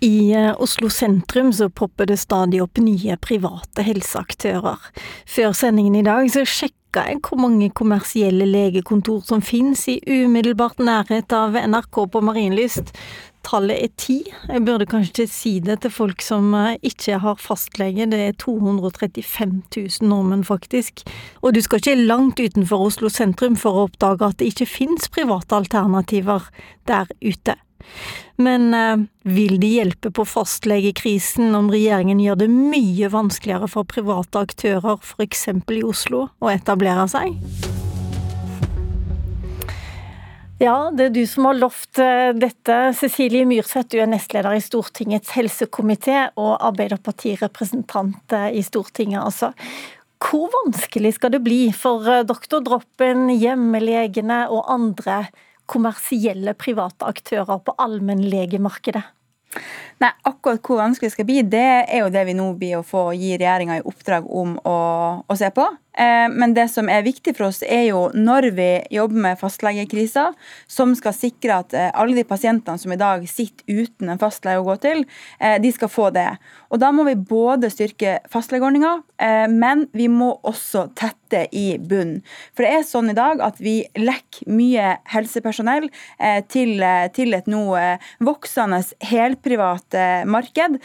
I eh, Oslo sentrum så popper det stadig opp nye private helseaktører. Før sendingen i dag så sjekka jeg hvor mange kommersielle legekontor som finnes i umiddelbart nærhet av NRK på Marienlyst. Tallet er ti. Jeg burde kanskje si det til folk som eh, ikke har fastlege. Det er 235 000 nordmenn, faktisk. Og du skal ikke langt utenfor Oslo sentrum for å oppdage at det ikke finnes private alternativer der ute. Men eh, vil det hjelpe på fastlegekrisen om regjeringen gjør det mye vanskeligere for private aktører, f.eks. i Oslo, å etablere seg? Ja, det er du som har lovt eh, dette. Cecilie Myrseth, du er nestleder i Stortingets helsekomité og Arbeiderpartirepresentant eh, i Stortinget, altså. Hvor vanskelig skal det bli for doktordroppen, doktor Droppen, hjemmelegene og andre kommersielle private aktører på allmennlegemarkedet? Nei, akkurat hvor vanskelig det skal bli, det er jo det vi nå blir å få gi regjeringa i oppdrag om å, å se på. Eh, men det som er viktig for oss, er jo når vi jobber med fastlegekrisa, som skal sikre at eh, alle de pasientene som i dag sitter uten en fastlege å gå til, eh, de skal få det. Og Da må vi både styrke fastlegeordninga, men vi må også tette i bunnen. For det er sånn i dag at vi lekker mye helsepersonell til, til et nå voksende helprivat marked,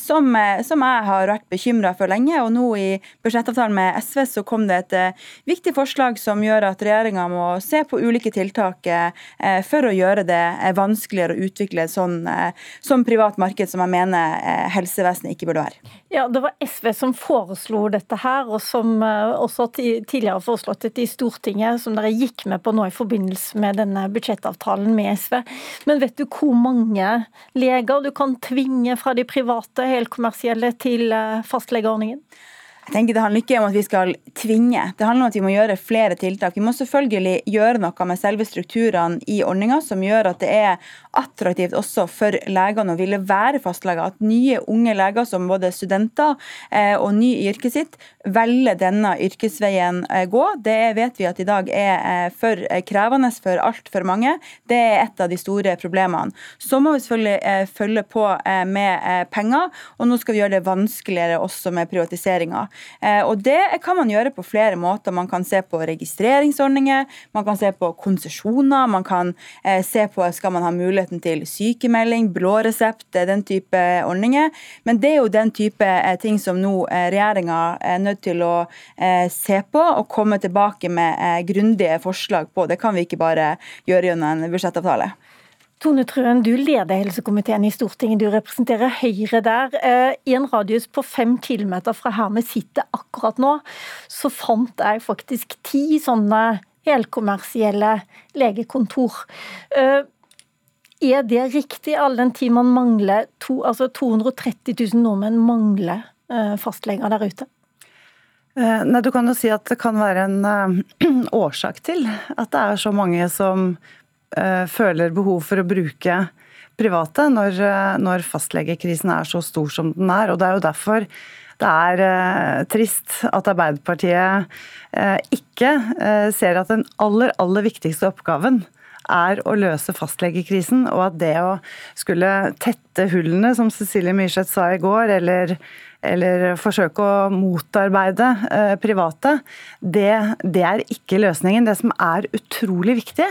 som, som jeg har vært bekymra for lenge. Og nå i budsjettavtalen med SV så kom det et eh, viktig forslag som gjør at regjeringa må se på ulike tiltak eh, for å gjøre det eh, vanskeligere å utvikle sånn, sånn privat marked som jeg mener helsevesenet ikke burde være. Ja, Det var SV som foreslo dette her, og som også tidligere har foreslått dette i Stortinget, som dere gikk med på nå i forbindelse med denne budsjettavtalen med SV. Men vet du hvor mange leger du kan tvinge fra de private helkommersielle til fastlegeordningen? Tenker Det handler ikke om at vi skal tvinge, det handler om at vi må gjøre flere tiltak. Vi må selvfølgelig gjøre noe med selve strukturene i ordninga, som gjør at det er attraktivt også for legene å ville være fastleger. At nye, unge leger som både studenter eh, og ny i yrket sitt velger denne yrkesveien eh, gå. Det vet vi at i dag er eh, for krevende for altfor mange. Det er et av de store problemene. Så må vi selvfølgelig følge på med penger, og nå skal vi gjøre det vanskeligere også med privatiseringa. Eh, og Det kan man gjøre på flere måter. Man kan se på registreringsordninger, man kan se på konsesjoner, man kan eh, se på skal man ha muligheten til sykemelding, blå resept, eh, den type ordninger. Men det er jo den type ting som nå regjeringa er nødt til å se på og komme tilbake med grundige forslag på. Det kan vi ikke bare gjøre gjennom en budsjettavtale. Tone Trøen, du leder helsekomiteen i Stortinget, du representerer Høyre der. Eh, I en radius på fem kilometer fra her vi sitter akkurat nå, så fant jeg faktisk ti sånne helkommersielle legekontor. Eh, er det riktig, all den tid man mangler to, altså 230 000 nordmenn mangler eh, fastleger der ute? Nei, Du kan jo si at det kan være en årsak til at det er så mange som føler behov for å bruke private når, eh, når, fastlegekrisen er så stor som den er. Og Det er jo derfor det er eh, trist at Arbeiderpartiet eh, ikke eh, ser at den aller, aller viktigste oppgaven er å løse fastlegekrisen, og at det å skulle tette hullene, som Cecilie Myrseth sa i går, eller eller forsøke å motarbeide eh, private, det, det, er ikke løsningen. Det som er utrolig viktig,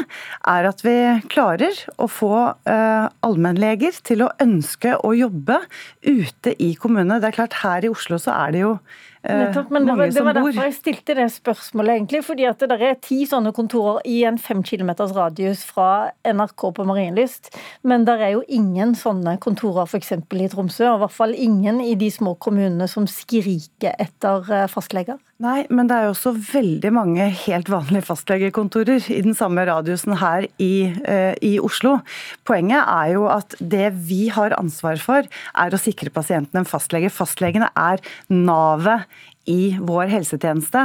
er at vi klarer å få eh, allmennleger til å ønske å jobbe ute i kommunene. Det er klart Her i Oslo så er det jo Nettopp, men det var, det var, derfor jeg stilte det spørsmålet, egentlig. fordi at det er ti sånne kontorer i en fem kilometers radius fra NRK på Marienlyst. Men det er jo ingen sånne kontorer f.eks. i Tromsø, og i hvert fall ingen i de små kommunene som skriker etter eh, fastleger. Nei, men det er jo også veldig mange helt vanlige fastlegekontorer i den samme radiusen her i, uh, i Oslo. Poenget er jo at det vi har ansvar for, er å sikre pasientene en fastlege. Fastlegene er navet i vår helsetjeneste.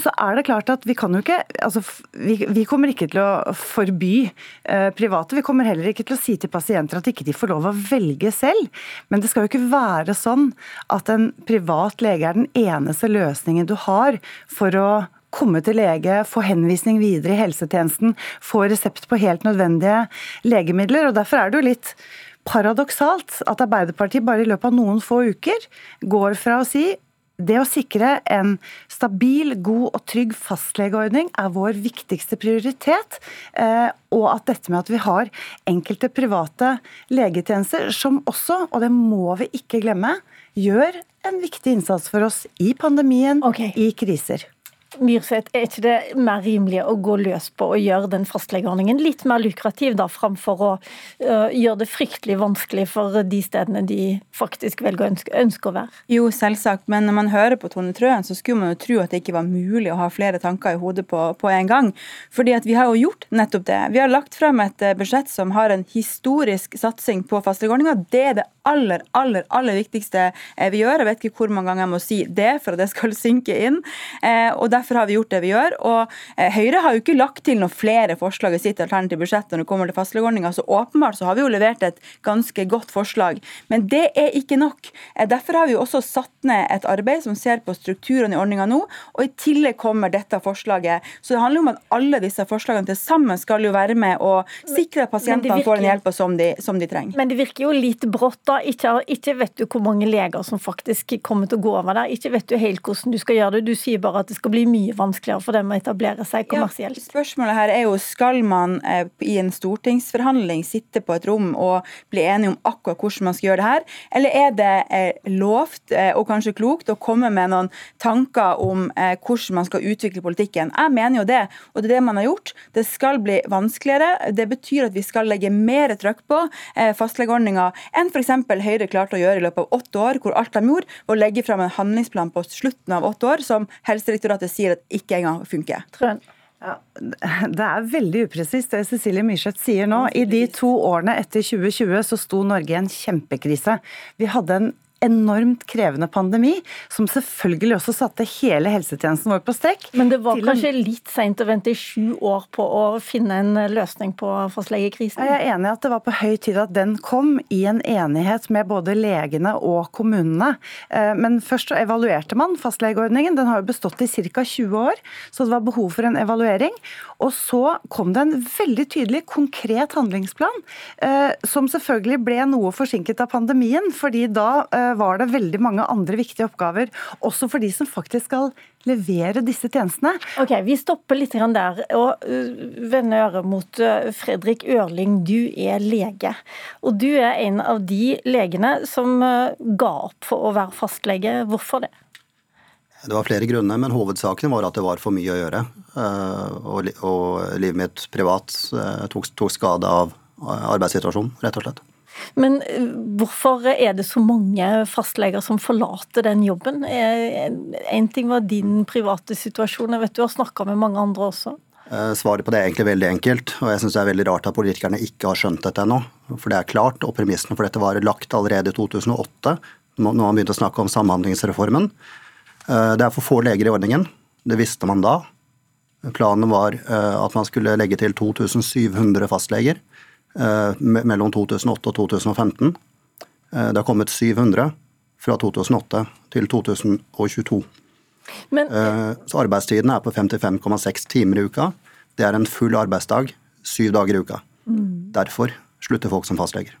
Så er det klart at vi kan jo ikke altså, vi, vi kommer ikke til å forby eh, private. Vi kommer heller ikke til å si til pasienter at ikke de får lov å velge selv. Men det skal jo ikke være sånn at en privat lege er den eneste løsningen du har for å komme til lege, få henvisning videre i helsetjenesten, få resept på helt nødvendige legemidler. og Derfor er det jo litt paradoksalt at Arbeiderpartiet bare i løpet av noen få uker går fra å si det å sikre en stabil, god og trygg fastlegeordning er vår viktigste prioritet. Eh, og at dette med at vi har enkelte private legetjenester som også, og det må vi ikke glemme, gjør en viktig innsats for oss i pandemien, okay. i kriser. Myrseth, er ikke det mer rimelig å gå løs på å gjøre den fastlegeordningen litt mer lukrativ, da, framfor å uh, gjøre det fryktelig vanskelig for de stedene de faktisk velger å ønske, ønske, å være? Jo, selvsagt, men når man hører på Tone Trøen, så skulle man jo tro at det ikke var mulig å ha flere tanker i hodet på, på en gang. Fordi at vi har jo gjort nettopp det. Vi har lagt frem et eh, budsjett som har en historisk satsing på fastlegeordninga. Det er det aller, aller, aller viktigste eh, vi gjør. Jeg vet ikke hvor mange ganger jeg må si det for at det skal synke inn. og derfor har vi gjort det vi gjør. Og eh, Høyre har jo ikke lagt til noen flere forslag i sitt alternative budsjett når det kommer til fastlegeordninga, så åpenbart så har vi jo levert et ganske godt forslag. Men det er ikke nok. Eh, derfor har vi jo også satt ned et arbeid som ser på strukturene i ordninga nå, og i tillegg kommer dette forslaget. Så det handler jo om at alle disse forslagene til sammen skal jo være med og sikre at pasientene får den hjelpa som, som, de trenger. Men det virker jo litt brått, da. Ikke, ikke vet du hvor mange leger som faktisk kommer til å gå over der. Ikke vet du helt hvordan du skal gjøre det. Du sier bare at det skal bli mye vanskeligere for dem å etablere seg kommersielt. Ja, spørsmålet her er jo skal man eh, i en stortingsforhandling sitte på et rom og bli enige om akkurat hvordan man skal gjøre det her, eller er det eh, lovt eh, og kanskje klokt å komme med noen tanker om hvordan man skal utvikle politikken? Jeg mener jo det, og det er det man har gjort. Det skal bli vanskeligere. Det betyr at vi skal legge mer trøkk på fastlegeordninga enn f.eks. Høyre klarte å gjøre i løpet av åtte år, hvor alt de gjorde, var å legge fram en handlingsplan på slutten av åtte år, som Helsedirektoratet sier at ikke engang funker. Trøen. Ja, det er veldig upresist det Cecilie Myrseth sier nå. I de to årene etter 2020 så sto Norge i en kjempekrise. Vi hadde en enormt krevende pandemi, som selvfølgelig også satte hele helsetjenesten vår på strekk. Men det var kanskje litt seint å vente i sju år på å finne en løsning på fastlegekrisen? Jeg er enig i at det var på høy tid at den kom, i en enighet med både legene og kommunene. Eh, men først så evaluerte man fastlegeordningen. Den har jo bestått i ca. 20 år, så det var behov for en evaluering. Og så kom det en veldig tydelig, konkret handlingsplan, eh, som selvfølgelig ble noe forsinket av pandemien, fordi da eh, var det veldig mange andre viktige oppgaver, også for de som faktisk skal levere disse tjenestene. Ok, Vi stopper litt der og uh, vender øret mot uh, Fredrik Ørling. Du er lege, og du er en av de legene som uh, ga opp for å være fastlege. Hvorfor det? Det var flere grunner, men hovedsaken var at det var for mye å gjøre. Og, livet mitt privat tok skade av arbeidssituasjonen, rett og slett. Men eh, hvorfor er det så mange fastleger som forlater den jobben? En ting var din private situasjon, jeg vet du har snakka med mange andre også. Eh, svaret på det er egentlig veldig enkelt, og jeg syns det er veldig rart at politikerne ikke har skjønt dette ennå. For det er klart, og premissene for dette var lagt allerede i 2008, når man begynte å snakke om Samhandlingsreformen. Eh, det er for få leger i ordningen, det visste man da. Planen var at man skulle legge til 2700 fastleger. Eh, mellom 2008 og 2015. Eh, det har kommet 700 fra 2008 til 2022. Men, eh, så arbeidstiden er på 55,6 timer i uka. Det er en full arbeidsdag syv dager i uka. Mm. Derfor slutter folk som fastleger.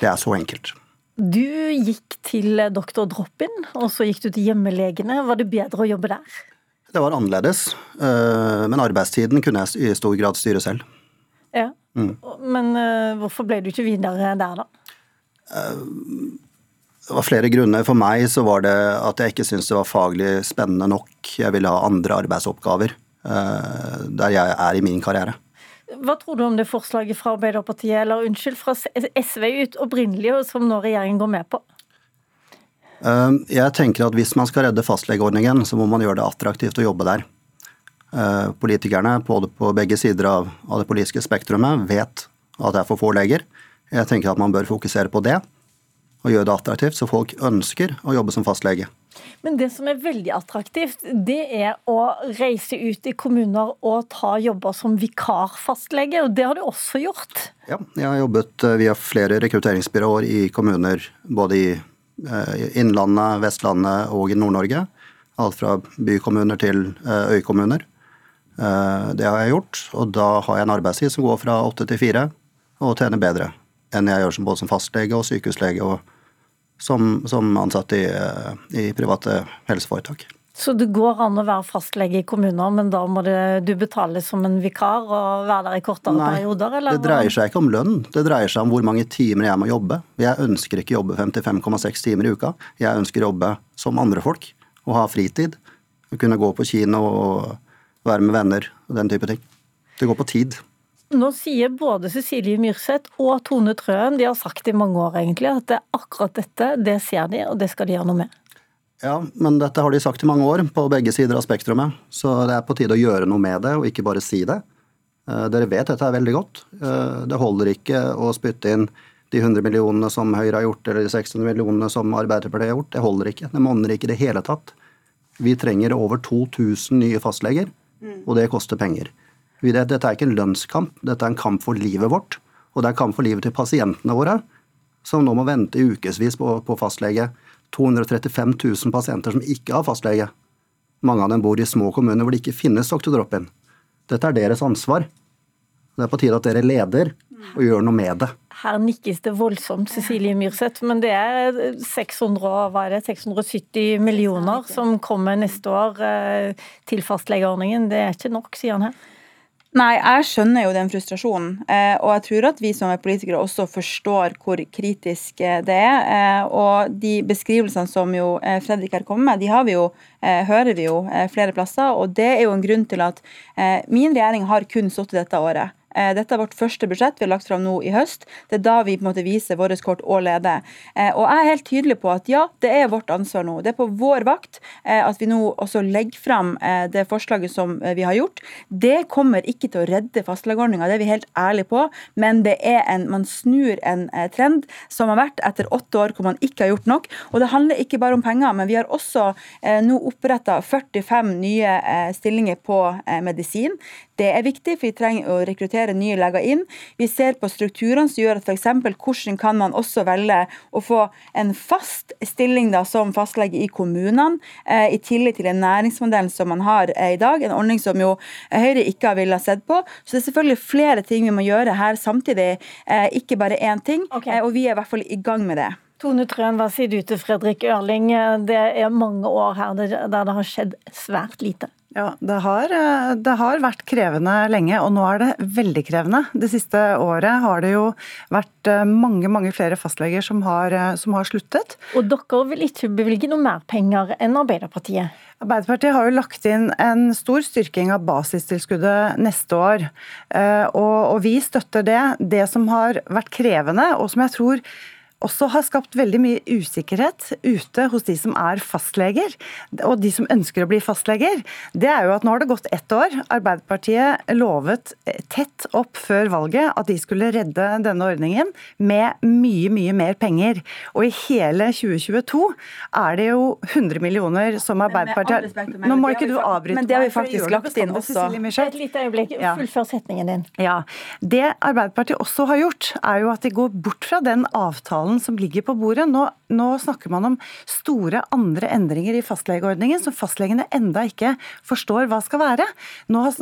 Det er så enkelt. Du gikk til doktor Drop-in, og så gikk du til hjemmelegene. Var det bedre å jobbe der? Det var annerledes, men arbeidstiden kunne jeg i stor grad styre selv. Ja. Mm. Men uh, hvorfor ble du ikke videre der, da? Uh, det var flere grunner. For meg så var det at jeg ikke syntes det var faglig spennende nok. Jeg ville ha andre arbeidsoppgaver uh, der jeg er i min karriere. Hva tror du om det forslaget fra Arbeiderpartiet, eller unnskyld, fra SV ut opprinnelig, og som nå regjeringen går med på? Jeg tenker at hvis man skal redde fastlegeordningen, så må man gjøre det attraktivt å jobbe der. Eh, politikerne både på begge sider av, av det politiske spektrumet vet at det er for få leger. Jeg tenker at man bør fokusere på det og gjøre det attraktivt, så folk ønsker å jobbe som fastlege. Men det som er veldig attraktivt, det er å reise ut i kommuner og ta jobber som vikarfastlege, og det har du også gjort? Ja, jeg har jobbet eh, via flere rekrutteringsbyråer i kommuner både i eh, Innlandet, Vestlandet og i Nord-Norge. Alt fra bykommuner til øykommuner. Eh, det har jeg gjort, og da har jeg en arbeidstid som går fra åtte til fire, og tjener bedre enn jeg gjør som både som fastlege og sykehuslege og som, som ansatt i, i private helseforetak. Så det går an å være fastlege i kommuner, men da må det, du betale som en vikar og være der i kortere Nei, perioder? Eller? Det dreier seg ikke om lønn, det dreier seg om hvor mange timer jeg må jobbe. Jeg ønsker ikke jobbe 55,6 timer i uka. Jeg ønsker å jobbe som andre folk og ha fritid. Kunne gå på kino og være med venner og den type ting. Det går på tid. Nå sier både Cecilie Myrseth og Tone Trøen, de har sagt i mange år egentlig, at det er akkurat dette, det ser de, og det skal de gjøre noe med. Ja, men dette har de sagt i mange år, på begge sider av spektrumet. Så det er på tide å gjøre noe med det, og ikke bare si det. Eh, dere vet dette er veldig godt. Eh, det holder ikke å spytte inn de 100 millionene som Høyre har gjort, eller de 600 millionene som Arbeiderpartiet har gjort. Det holder ikke. Det monner ikke i det hele tatt. Vi trenger over 2000 nye fastleger, og det koster penger. Dette er ikke en lønnskamp, dette er en kamp for livet vårt. Og det er en kamp for livet til pasientene våre, som nå må vente i ukevis på, på fastlege 235 000 pasienter som ikke har fastlege. Mange av dem bor i små kommuner hvor det ikke finnes Dr. Drop-in. Dette er deres ansvar. Det er på tide at dere leder og gjør noe med det. Her nikkes det voldsomt, Cecilie Myrseth, men det er 600, hva er det, 670 millioner som kommer neste år eh, til fastlegeordningen. Det er ikke nok, sier han her. Nei, jeg skjønner jo den frustrasjonen. Eh, og jeg tror at vi som er politikere også forstår hvor kritisk eh, det er. Og de beskrivelsene som jo Fredrik her kommer med, de har vi jo, hører vi jo flere plasser. Og det er jo en grunn til at min regjering har kun sittet dette året. Eh, dette er vårt første budsjett vi har lagt fram nå i høst. Det er da vi på en måte viser våre kort og leder. Eh, og jeg er helt tydelig på at ja, det er vårt ansvar nå. Det er på vår vakt eh, at vi nå også legger fram det forslaget som vi har gjort. Det kommer ikke til å redde fastlegeordninga, det er vi helt ærlige på, men det er en, man snur en trend som har vært etter åtte år hvor man ikke har gjort nok. Og det handler ikke bare om penger, men vi har også nå oppretta 45 nye stillinger på medisin. Det er viktig, for vi trenger å rekruttere nye leger inn. Vi ser på strukturene som gjør at f.eks. hvordan kan man også velge å få en fast stilling da, som fastlege i kommunene, eh, i tillegg til den næringsmodellen som man har eh, i dag. En ordning som jo Høyre ikke har villet sett på. Så det er selvfølgelig flere ting vi må gjøre her samtidig, eh, ikke bare én ting. Okay. og vi er i hvert fall i gang med det. Tone Trøen, hva sier du til Fredrik Ørling? Det er mange år her der det har skjedd svært lite. Ja, det har, eh, det har, vært krevende lenge, og nå er det veldig krevende. Det siste året har det jo vært eh, mange mange flere fastleger som har, eh, som har sluttet. Og dere vil ikke bevilge noe mer penger enn Arbeiderpartiet? Arbeiderpartiet har jo lagt inn en stor styrking av basistilskuddet neste år. Og, og vi støtter det. Det som har vært krevende, og som jeg tror også har skapt veldig mye usikkerhet ute hos de som er fastleger, og de som ønsker å bli fastleger, det er jo at nå har det gått ett år. Arbeiderpartiet lovet tett opp før valget at de skulle redde denne ordningen med mye, mye mer penger. Og i hele 2022 er det jo 100 millioner som Arbeiderpartiet har Nå må ikke du avbryte meg. Men det har vi faktisk lagt inn også. Et lite øyeblikk, fullfør setningen din. Ja. Det Arbeiderpartiet også har gjort, er jo at de går bort fra den avtalen avtalen som ligger på bordet. Nå, nå snakker man om store andre endringer i fastlegeordningen som fastlegene enda ikke forstår hva skal være. Har,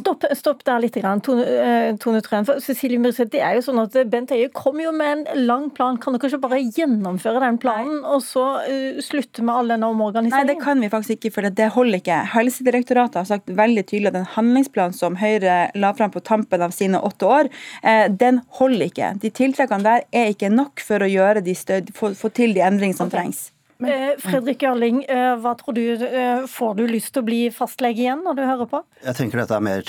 stopp, stopp, der litt, Tone, eh, Tone Trøen. For Cecilie Myrseth, det er jo sånn at Bent Høie kom jo med en lang plan. Kan dere ikke bare gjennomføre den planen, Nei. og så uh, slutte med all denne omorganiseringen? Nei, det kan vi faktisk ikke, for det holder ikke. Helsedirektoratet har sagt veldig tydelig at den handlingsplanen som Høyre la fram på tampen av sine åtte år, eh, den holder ikke. De tiltakene der er ikke nok for å gjøre de stød, få, få til de endring som okay. trengs. Men, eh, Fredrik Ørling, eh, hva tror du, eh, får du lyst til å bli fastlege igjen når du hører på? Jeg tenker dette er mer,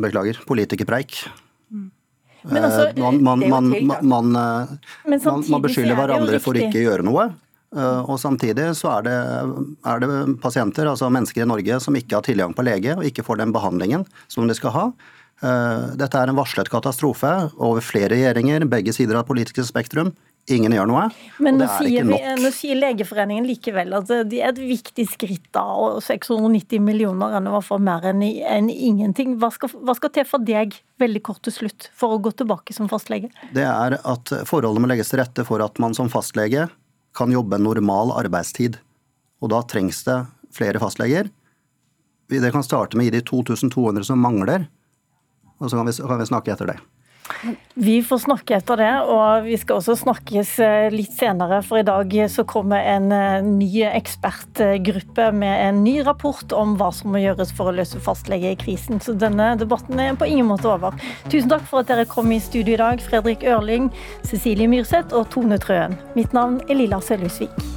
beklager, politikerpreik. Mm. Altså, man, man, man, man, beskylder hverandre for ikke å gjøre noe. Og samtidig så er det, er det, pasienter, altså mennesker i Norge, som ikke har tilgang på lege og ikke får den behandlingen som de skal ha. Dette er en varslet katastrofe over flere regjeringer, begge sider av det politiske spektrum. Ingen gjør noe. Men nå sier, vi, nå sier, Legeforeningen likevel at det er et viktig skritt, da, og 690 millioner er nå for mer enn, enn ingenting. Hva skal, hva skal, til for deg, veldig kort til slutt, for å gå tilbake som fastlege? Det er at forholdene må legges til rette for at man som fastlege kan jobbe en normal arbeidstid. Og da trengs det flere fastleger. Det kan starte med å gi de 2200 som mangler, og så kan vi, kan vi snakke etter det. Vi får snakke etter det, og vi skal også snakkes eh, litt senere. For i dag så kommer en eh, ny ekspertgruppe med en ny rapport om hva som må gjøres for å løse fastlegekrisen. Så denne debatten er på ingen måte over. Tusen takk for at dere kom i studio i dag, Fredrik Ørling, Cecilie Myrseth og Tone Trøen. Mitt navn er Lilla Sølhusvik.